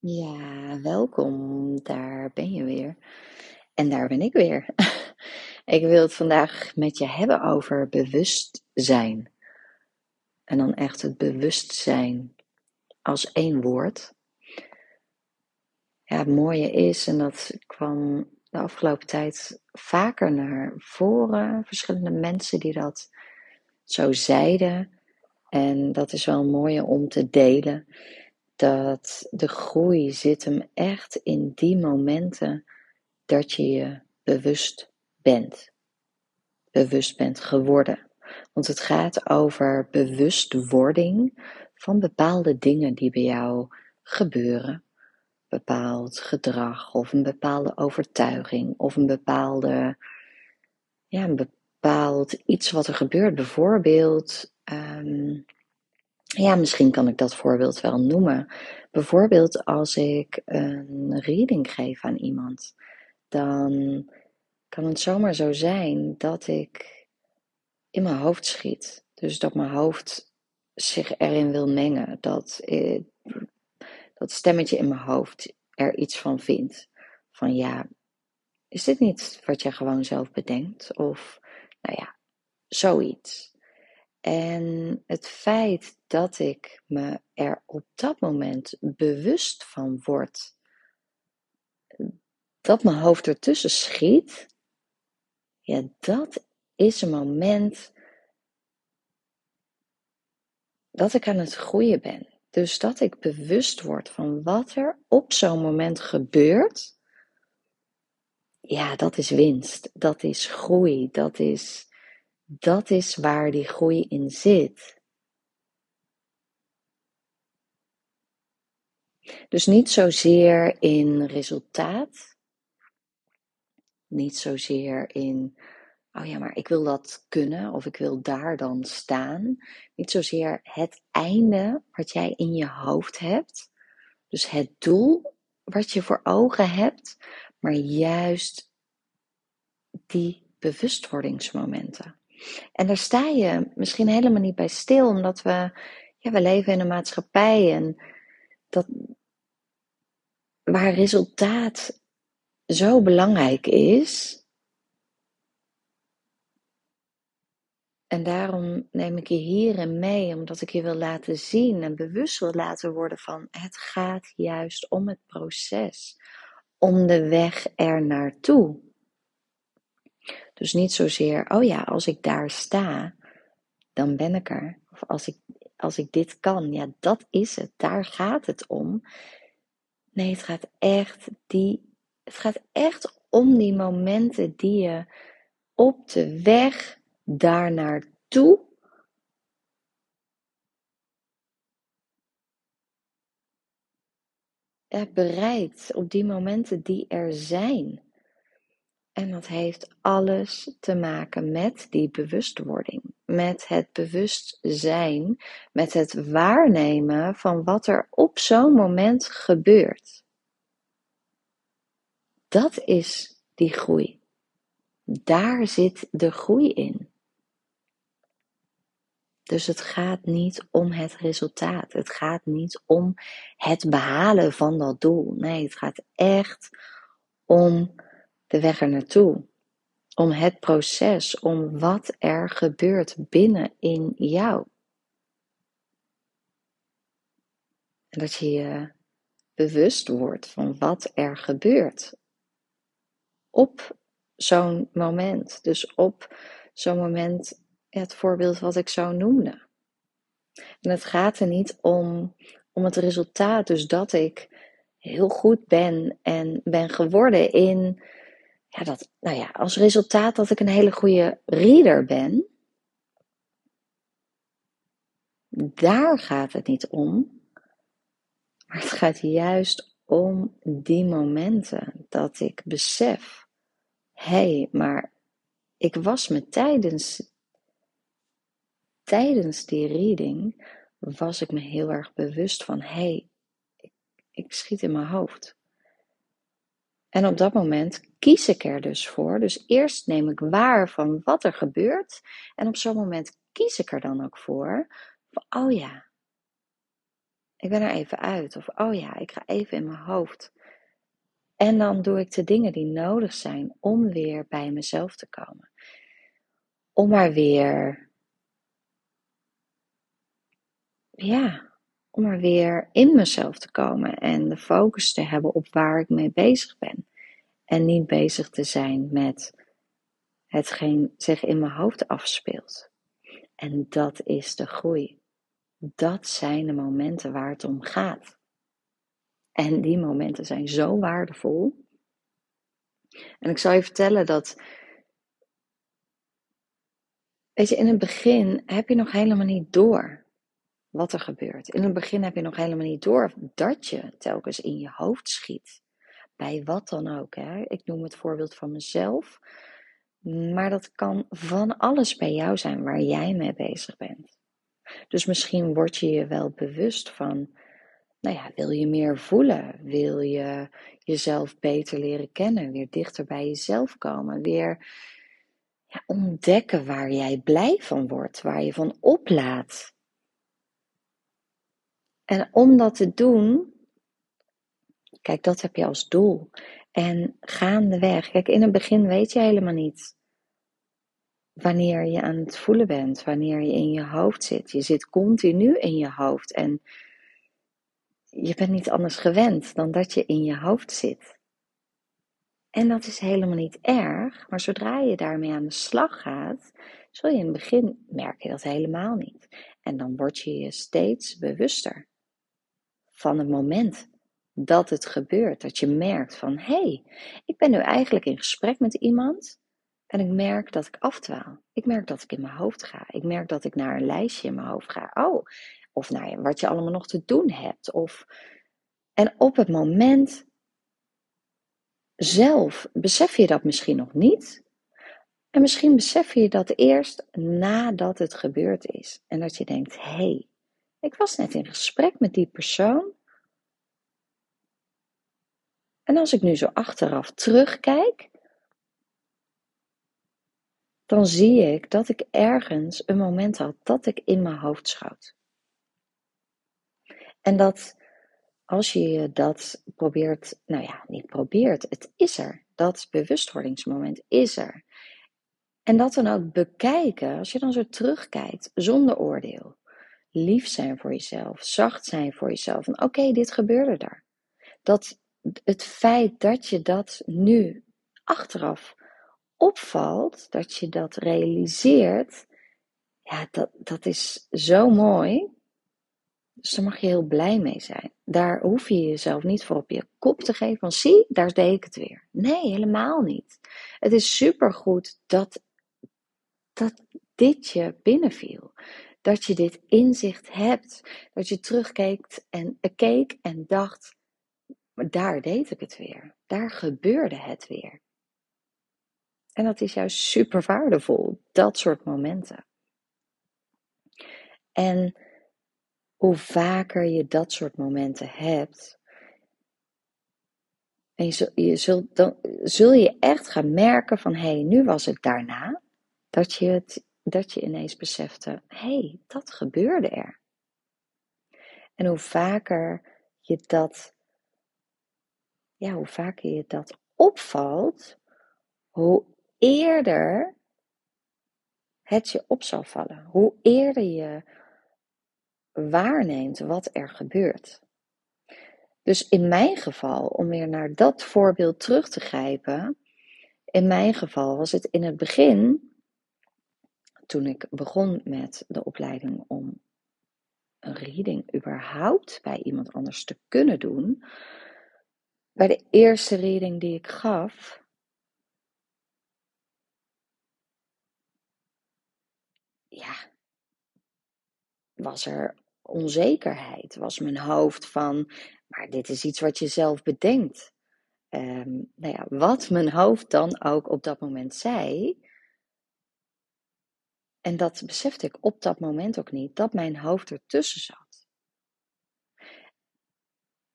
Ja, welkom. Daar ben je weer. En daar ben ik weer. Ik wil het vandaag met je hebben over bewustzijn. En dan echt het bewustzijn als één woord. Ja, het mooie is, en dat kwam de afgelopen tijd vaker naar voren, verschillende mensen die dat zo zeiden. En dat is wel een mooie om te delen dat de groei zit hem echt in die momenten dat je je bewust bent. Bewust bent geworden. Want het gaat over bewustwording van bepaalde dingen die bij jou gebeuren. Bepaald gedrag of een bepaalde overtuiging of een bepaalde, ja, een bepaald iets wat er gebeurt. Bijvoorbeeld, um, ja, misschien kan ik dat voorbeeld wel noemen. Bijvoorbeeld als ik een reading geef aan iemand, dan kan het zomaar zo zijn dat ik in mijn hoofd schiet. Dus dat mijn hoofd zich erin wil mengen. Dat, eh, dat stemmetje in mijn hoofd er iets van vindt. Van ja, is dit niet wat je gewoon zelf bedenkt? Of nou ja, zoiets. En het feit dat ik me er op dat moment bewust van word dat mijn hoofd ertussen schiet, ja, dat is een moment dat ik aan het groeien ben. Dus dat ik bewust word van wat er op zo'n moment gebeurt. Ja, dat is winst. Dat is groei. Dat is dat is waar die groei in zit. Dus niet zozeer in resultaat, niet zozeer in, oh ja, maar ik wil dat kunnen of ik wil daar dan staan. Niet zozeer het einde wat jij in je hoofd hebt, dus het doel wat je voor ogen hebt, maar juist die bewustwordingsmomenten. En daar sta je misschien helemaal niet bij stil, omdat we, ja, we leven in een maatschappij en dat, waar resultaat zo belangrijk is. En daarom neem ik je hierin mee, omdat ik je wil laten zien en bewust wil laten worden van het gaat juist om het proces, om de weg er naartoe. Dus niet zozeer, oh ja, als ik daar sta, dan ben ik er. Of als ik, als ik dit kan, ja, dat is het. Daar gaat het om. Nee, het gaat echt, die, het gaat echt om die momenten die je op de weg daar naartoe bereikt. Op die momenten die er zijn. En dat heeft alles te maken met die bewustwording, met het bewustzijn, met het waarnemen van wat er op zo'n moment gebeurt. Dat is die groei. Daar zit de groei in. Dus het gaat niet om het resultaat. Het gaat niet om het behalen van dat doel. Nee, het gaat echt om de weg er naartoe. Om het proces, om wat er gebeurt binnen in jou. En dat je je bewust wordt van wat er gebeurt op zo'n moment. Dus op zo'n moment, het voorbeeld wat ik zo noemde. En het gaat er niet om, om het resultaat, dus dat ik heel goed ben en ben geworden in dat, nou ja, als resultaat dat ik een hele goede reader ben. Daar gaat het niet om. Maar het gaat juist om die momenten dat ik besef: hé, hey, maar ik was me tijdens, tijdens die reading, was ik me heel erg bewust van: hé, hey, ik schiet in mijn hoofd. En op dat moment kies ik er dus voor. Dus eerst neem ik waar van wat er gebeurt. En op zo'n moment kies ik er dan ook voor. Oh ja, Ik ben er even uit. Of oh ja, ik ga even in mijn hoofd. En dan doe ik de dingen die nodig zijn om weer bij mezelf te komen. Om maar weer, ja, om maar weer in mezelf te komen en de focus te hebben op waar ik mee bezig ben. En niet bezig te zijn met hetgeen zich in mijn hoofd afspeelt. En dat is de groei. Dat zijn de momenten waar het om gaat. En die momenten zijn zo waardevol. En ik zal je vertellen dat. Weet je, in het begin heb je nog helemaal niet door wat er gebeurt. In het begin heb je nog helemaal niet door dat je telkens in je hoofd schiet. Bij wat dan ook. Hè? Ik noem het voorbeeld van mezelf. Maar dat kan van alles bij jou zijn waar jij mee bezig bent. Dus misschien word je je wel bewust van, nou ja, wil je meer voelen? Wil je jezelf beter leren kennen? Weer dichter bij jezelf komen? Weer ja, ontdekken waar jij blij van wordt, waar je van oplaat. En om dat te doen, kijk, dat heb je als doel. En gaandeweg, kijk, in het begin weet je helemaal niet wanneer je aan het voelen bent, wanneer je in je hoofd zit. Je zit continu in je hoofd en je bent niet anders gewend dan dat je in je hoofd zit. En dat is helemaal niet erg, maar zodra je daarmee aan de slag gaat, zul je in het begin merk je dat helemaal niet. En dan word je je steeds bewuster van het moment dat het gebeurt. Dat je merkt van, hé, hey, ik ben nu eigenlijk in gesprek met iemand en ik merk dat ik afdwaal. Ik merk dat ik in mijn hoofd ga. Ik merk dat ik naar een lijstje in mijn hoofd ga. Oh, of naar wat je allemaal nog te doen hebt. Of... En op het moment zelf besef je dat misschien nog niet. En misschien besef je dat eerst nadat het gebeurd is. En dat je denkt, hé, hey, ik was net in gesprek met die persoon. En als ik nu zo achteraf terugkijk, dan zie ik dat ik ergens een moment had dat ik in mijn hoofd schoot. En dat als je dat probeert, nou ja, niet probeert, het is er. Dat bewustwordingsmoment is er. En dat dan ook bekijken, als je dan zo terugkijkt, zonder oordeel. Lief zijn voor jezelf, zacht zijn voor jezelf. Oké, dit gebeurde daar. Dat het feit dat je dat nu achteraf opvalt, dat je dat realiseert, ja, dat, dat is zo mooi. Dus daar mag je heel blij mee zijn. Daar hoef je jezelf niet voor op je kop te geven van zie, daar deed ik het weer. Nee, helemaal niet. Het is supergoed dat, dat dit je binnenviel. Dat je dit inzicht hebt. Dat je terugkeek en, keek en dacht, daar deed ik het weer. Daar gebeurde het weer. En dat is juist super waardevol, dat soort momenten. En hoe vaker je dat soort momenten hebt, en je, dan zul je echt gaan merken van, hé, hey, nu was het daarna, dat je, het, dat je ineens besefte, hé, hey, dat gebeurde er. En hoe vaker je dat, ja, hoe vaker je dat opvalt, hoe eerder het je op zal vallen. Hoe eerder je waarneemt wat er gebeurt. Dus in mijn geval, om weer naar dat voorbeeld terug te grijpen, in mijn geval was het in het begin, toen ik begon met de opleiding om een reading überhaupt bij iemand anders te kunnen doen, bij de eerste reading die ik gaf, ja, was er onzekerheid. Was mijn hoofd van, maar dit is iets wat je zelf bedenkt. Um, nou ja, wat mijn hoofd dan ook op dat moment zei. En dat besefte ik op dat moment ook niet, dat mijn hoofd ertussen zat.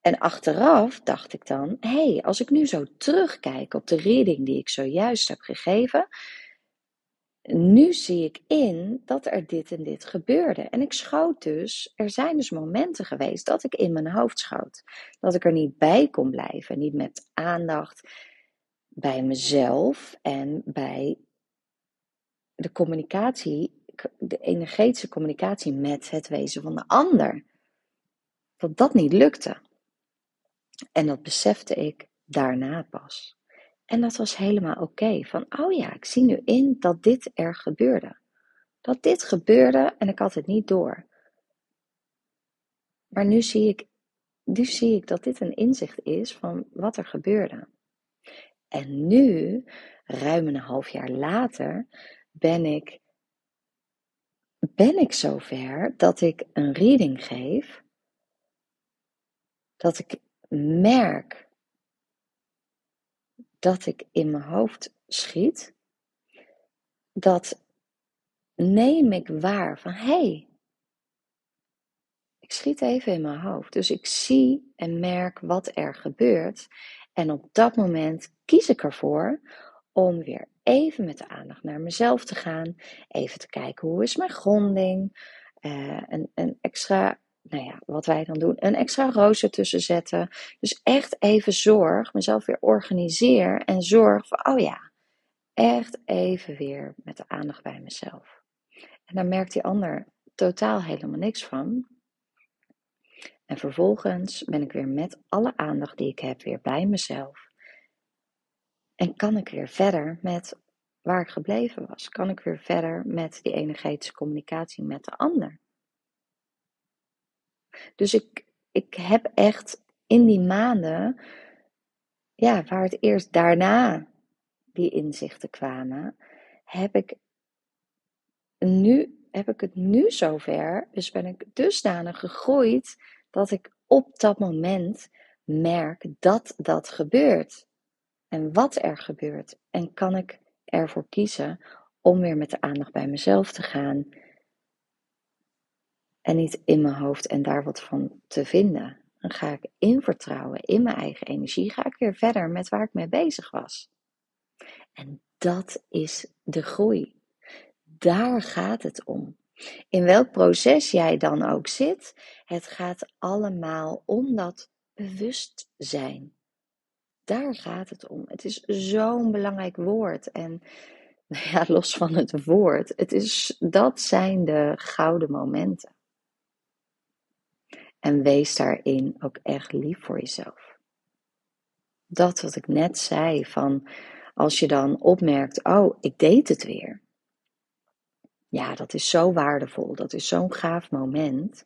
En achteraf dacht ik dan, hé, hey, als ik nu zo terugkijk op de reading die ik zojuist heb gegeven, nu zie ik in dat er dit en dit gebeurde. En ik schoot dus, er zijn dus momenten geweest dat ik in mijn hoofd schoot. Dat ik er niet bij kon blijven, niet met aandacht bij mezelf en bij de communicatie, de energetische communicatie met het wezen van de ander. Dat dat niet lukte. En dat besefte ik daarna pas. En dat was helemaal oké. Van, oh ja, ik zie nu in dat dit er gebeurde. Dat dit gebeurde en ik had het niet door. Maar nu zie ik, nu zie ik dat dit een inzicht is van wat er gebeurde. En nu, ruim een half jaar later, ben ik, ben ik zover dat ik een reading geef. Dat ik merk dat ik in mijn hoofd schiet, dat neem ik waar van hé, hey, ik schiet even in mijn hoofd. Dus ik zie en merk wat er gebeurt. En op dat moment kies ik ervoor om weer even met de aandacht naar mezelf te gaan. Even te kijken hoe is mijn gronding. Uh, een, een extra nou ja, wat wij dan doen, een extra rooster tussen zetten. Dus echt even zorg, mezelf weer organiseer en zorg van, oh ja, echt even weer met de aandacht bij mezelf. En dan merkt die ander totaal helemaal niks van. En vervolgens ben ik weer met alle aandacht die ik heb weer bij mezelf. En kan ik weer verder met waar ik gebleven was? Kan ik weer verder met die energetische communicatie met de ander? Dus ik, ik heb echt in die maanden, ja, waar het eerst daarna die inzichten kwamen, heb ik nu, heb ik het nu zover, dus ben ik dusdanig gegroeid dat ik op dat moment merk dat dat gebeurt. En wat er gebeurt. En kan ik ervoor kiezen om weer met de aandacht bij mezelf te gaan en niet in mijn hoofd en daar wat van te vinden. Dan ga ik in vertrouwen, in mijn eigen energie, ga ik weer verder met waar ik mee bezig was. En dat is de groei. Daar gaat het om. In welk proces jij dan ook zit, het gaat allemaal om dat bewustzijn. Daar gaat het om. Het is zo'n belangrijk woord. En ja, los van het woord, het is, dat zijn de gouden momenten. En wees daarin ook echt lief voor jezelf. Dat wat ik net zei, van als je dan opmerkt, oh, ik deed het weer. Ja, dat is zo waardevol. Dat is zo'n gaaf moment.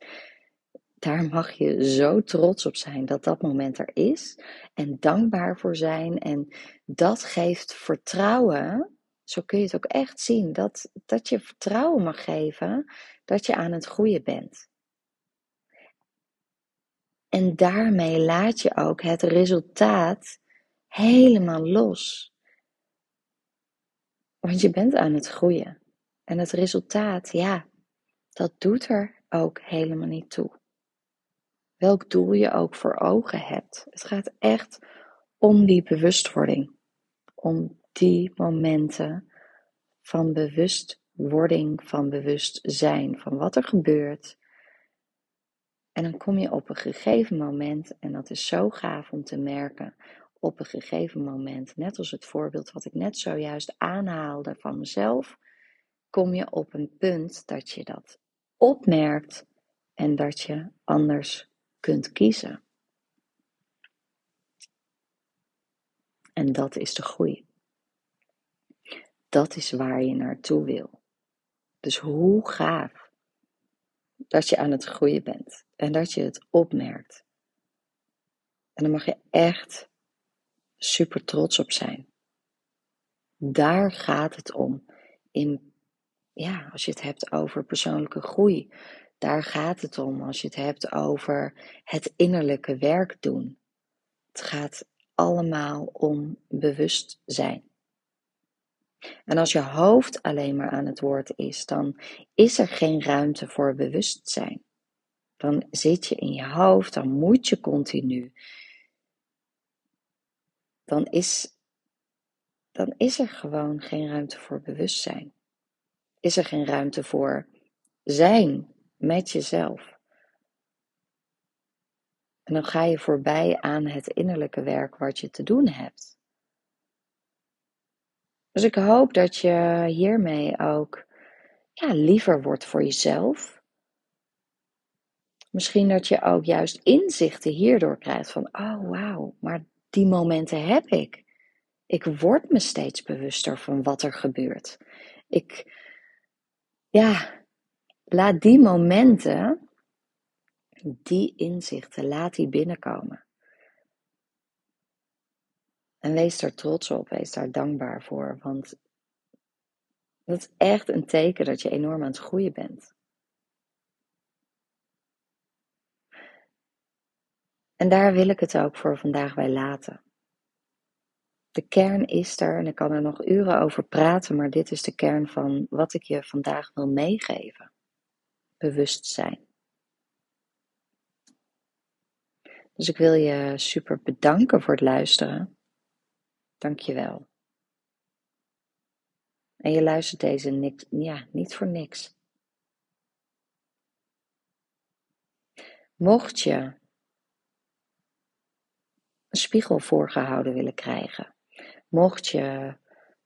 Daar mag je zo trots op zijn dat dat moment er is. En dankbaar voor zijn. En dat geeft vertrouwen. Zo kun je het ook echt zien. Dat, dat je vertrouwen mag geven dat je aan het groeien bent. En daarmee laat je ook het resultaat helemaal los. Want je bent aan het groeien. En het resultaat, ja, dat doet er ook helemaal niet toe. Welk doel je ook voor ogen hebt. Het gaat echt om die bewustwording. Om die momenten van bewustwording, van bewustzijn, van wat er gebeurt, en dan kom je op een gegeven moment, en dat is zo gaaf om te merken, op een gegeven moment, net als het voorbeeld wat ik net zojuist aanhaalde van mezelf, kom je op een punt dat je dat opmerkt en dat je anders kunt kiezen. En dat is de groei. Dat is waar je naartoe wil. Dus hoe gaaf dat je aan het groeien bent en dat je het opmerkt. En dan mag je echt super trots op zijn. Daar gaat het om. In, ja, als je het hebt over persoonlijke groei. Daar gaat het om als je het hebt over het innerlijke werk doen. Het gaat allemaal om bewustzijn. En als je hoofd alleen maar aan het woord is, dan is er geen ruimte voor bewustzijn. Dan zit je in je hoofd, dan moet je continu. Dan is, dan is er gewoon geen ruimte voor bewustzijn. is er geen ruimte voor zijn met jezelf. En dan ga je voorbij aan het innerlijke werk wat je te doen hebt. Dus ik hoop dat je hiermee ook ja, liever wordt voor jezelf. Misschien dat je ook juist inzichten hierdoor krijgt van, oh wauw, maar die momenten heb ik. Ik word me steeds bewuster van wat er gebeurt. Ik, ja, laat die momenten, die inzichten, laat die binnenkomen. En wees er trots op, wees daar dankbaar voor, want dat is echt een teken dat je enorm aan het groeien bent. En daar wil ik het ook voor vandaag bij laten. De kern is er en ik kan er nog uren over praten, maar dit is de kern van wat ik je vandaag wil meegeven. Bewustzijn. Dus ik wil je super bedanken voor het luisteren. Dank je wel. En je luistert deze niks, ja, niet voor niks. Mocht je een spiegel voorgehouden willen krijgen, mocht je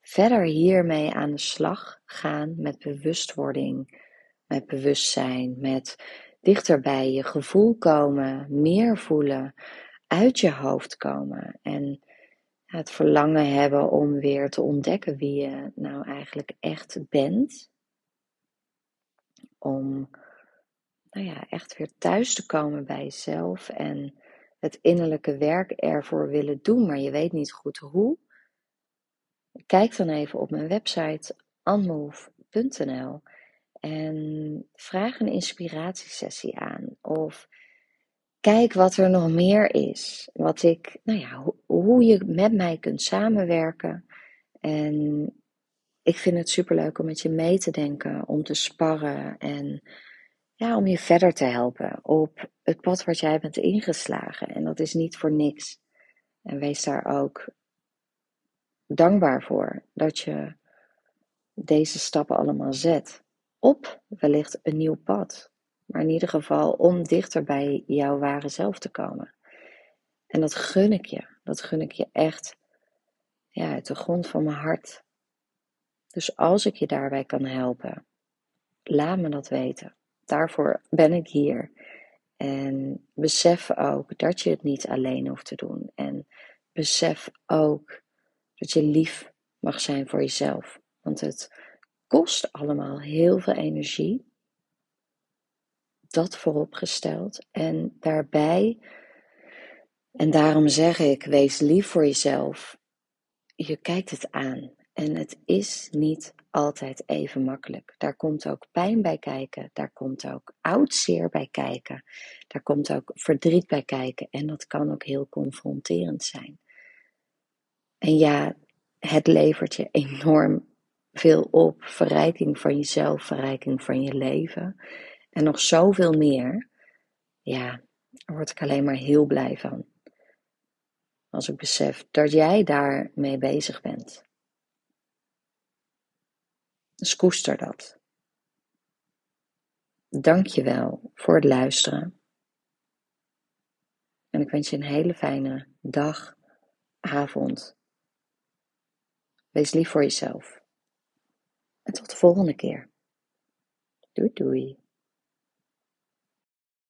verder hiermee aan de slag gaan met bewustwording, met bewustzijn, met dichter bij je gevoel komen, meer voelen, uit je hoofd komen en het verlangen hebben om weer te ontdekken wie je nou eigenlijk echt bent. Om nou ja, echt weer thuis te komen bij jezelf en het innerlijke werk ervoor willen doen, maar je weet niet goed hoe. Kijk dan even op mijn website unmove.nl en vraag een inspiratiesessie aan. Of kijk wat er nog meer is. Wat ik, nou ja, hoe je met mij kunt samenwerken. En ik vind het superleuk om met je mee te denken, om te sparren en ja, om je verder te helpen op het pad wat jij bent ingeslagen. En dat is niet voor niks. En wees daar ook dankbaar voor dat je deze stappen allemaal zet op wellicht een nieuw pad. Maar in ieder geval om dichter bij jouw ware zelf te komen. En dat gun ik je. Dat gun ik je echt ja, uit de grond van mijn hart. Dus als ik je daarbij kan helpen, laat me dat weten. Daarvoor ben ik hier. En besef ook dat je het niet alleen hoeft te doen. En besef ook dat je lief mag zijn voor jezelf. Want het kost allemaal heel veel energie. Dat vooropgesteld. En daarbij, en daarom zeg ik, wees lief voor jezelf. Je kijkt het aan. En het is niet altijd even makkelijk. Daar komt ook pijn bij kijken. Daar komt ook oud zeer bij kijken. Daar komt ook verdriet bij kijken. En dat kan ook heel confronterend zijn. En ja, het levert je enorm veel op. Verrijking van jezelf, verrijking van je leven. En nog zoveel meer. Ja, daar word ik alleen maar heel blij van. Als ik besef dat jij daarmee bezig bent. Dus koester dat. Dank je wel voor het luisteren. En ik wens je een hele fijne dag, avond. Wees lief voor jezelf. En tot de volgende keer. Doei doei.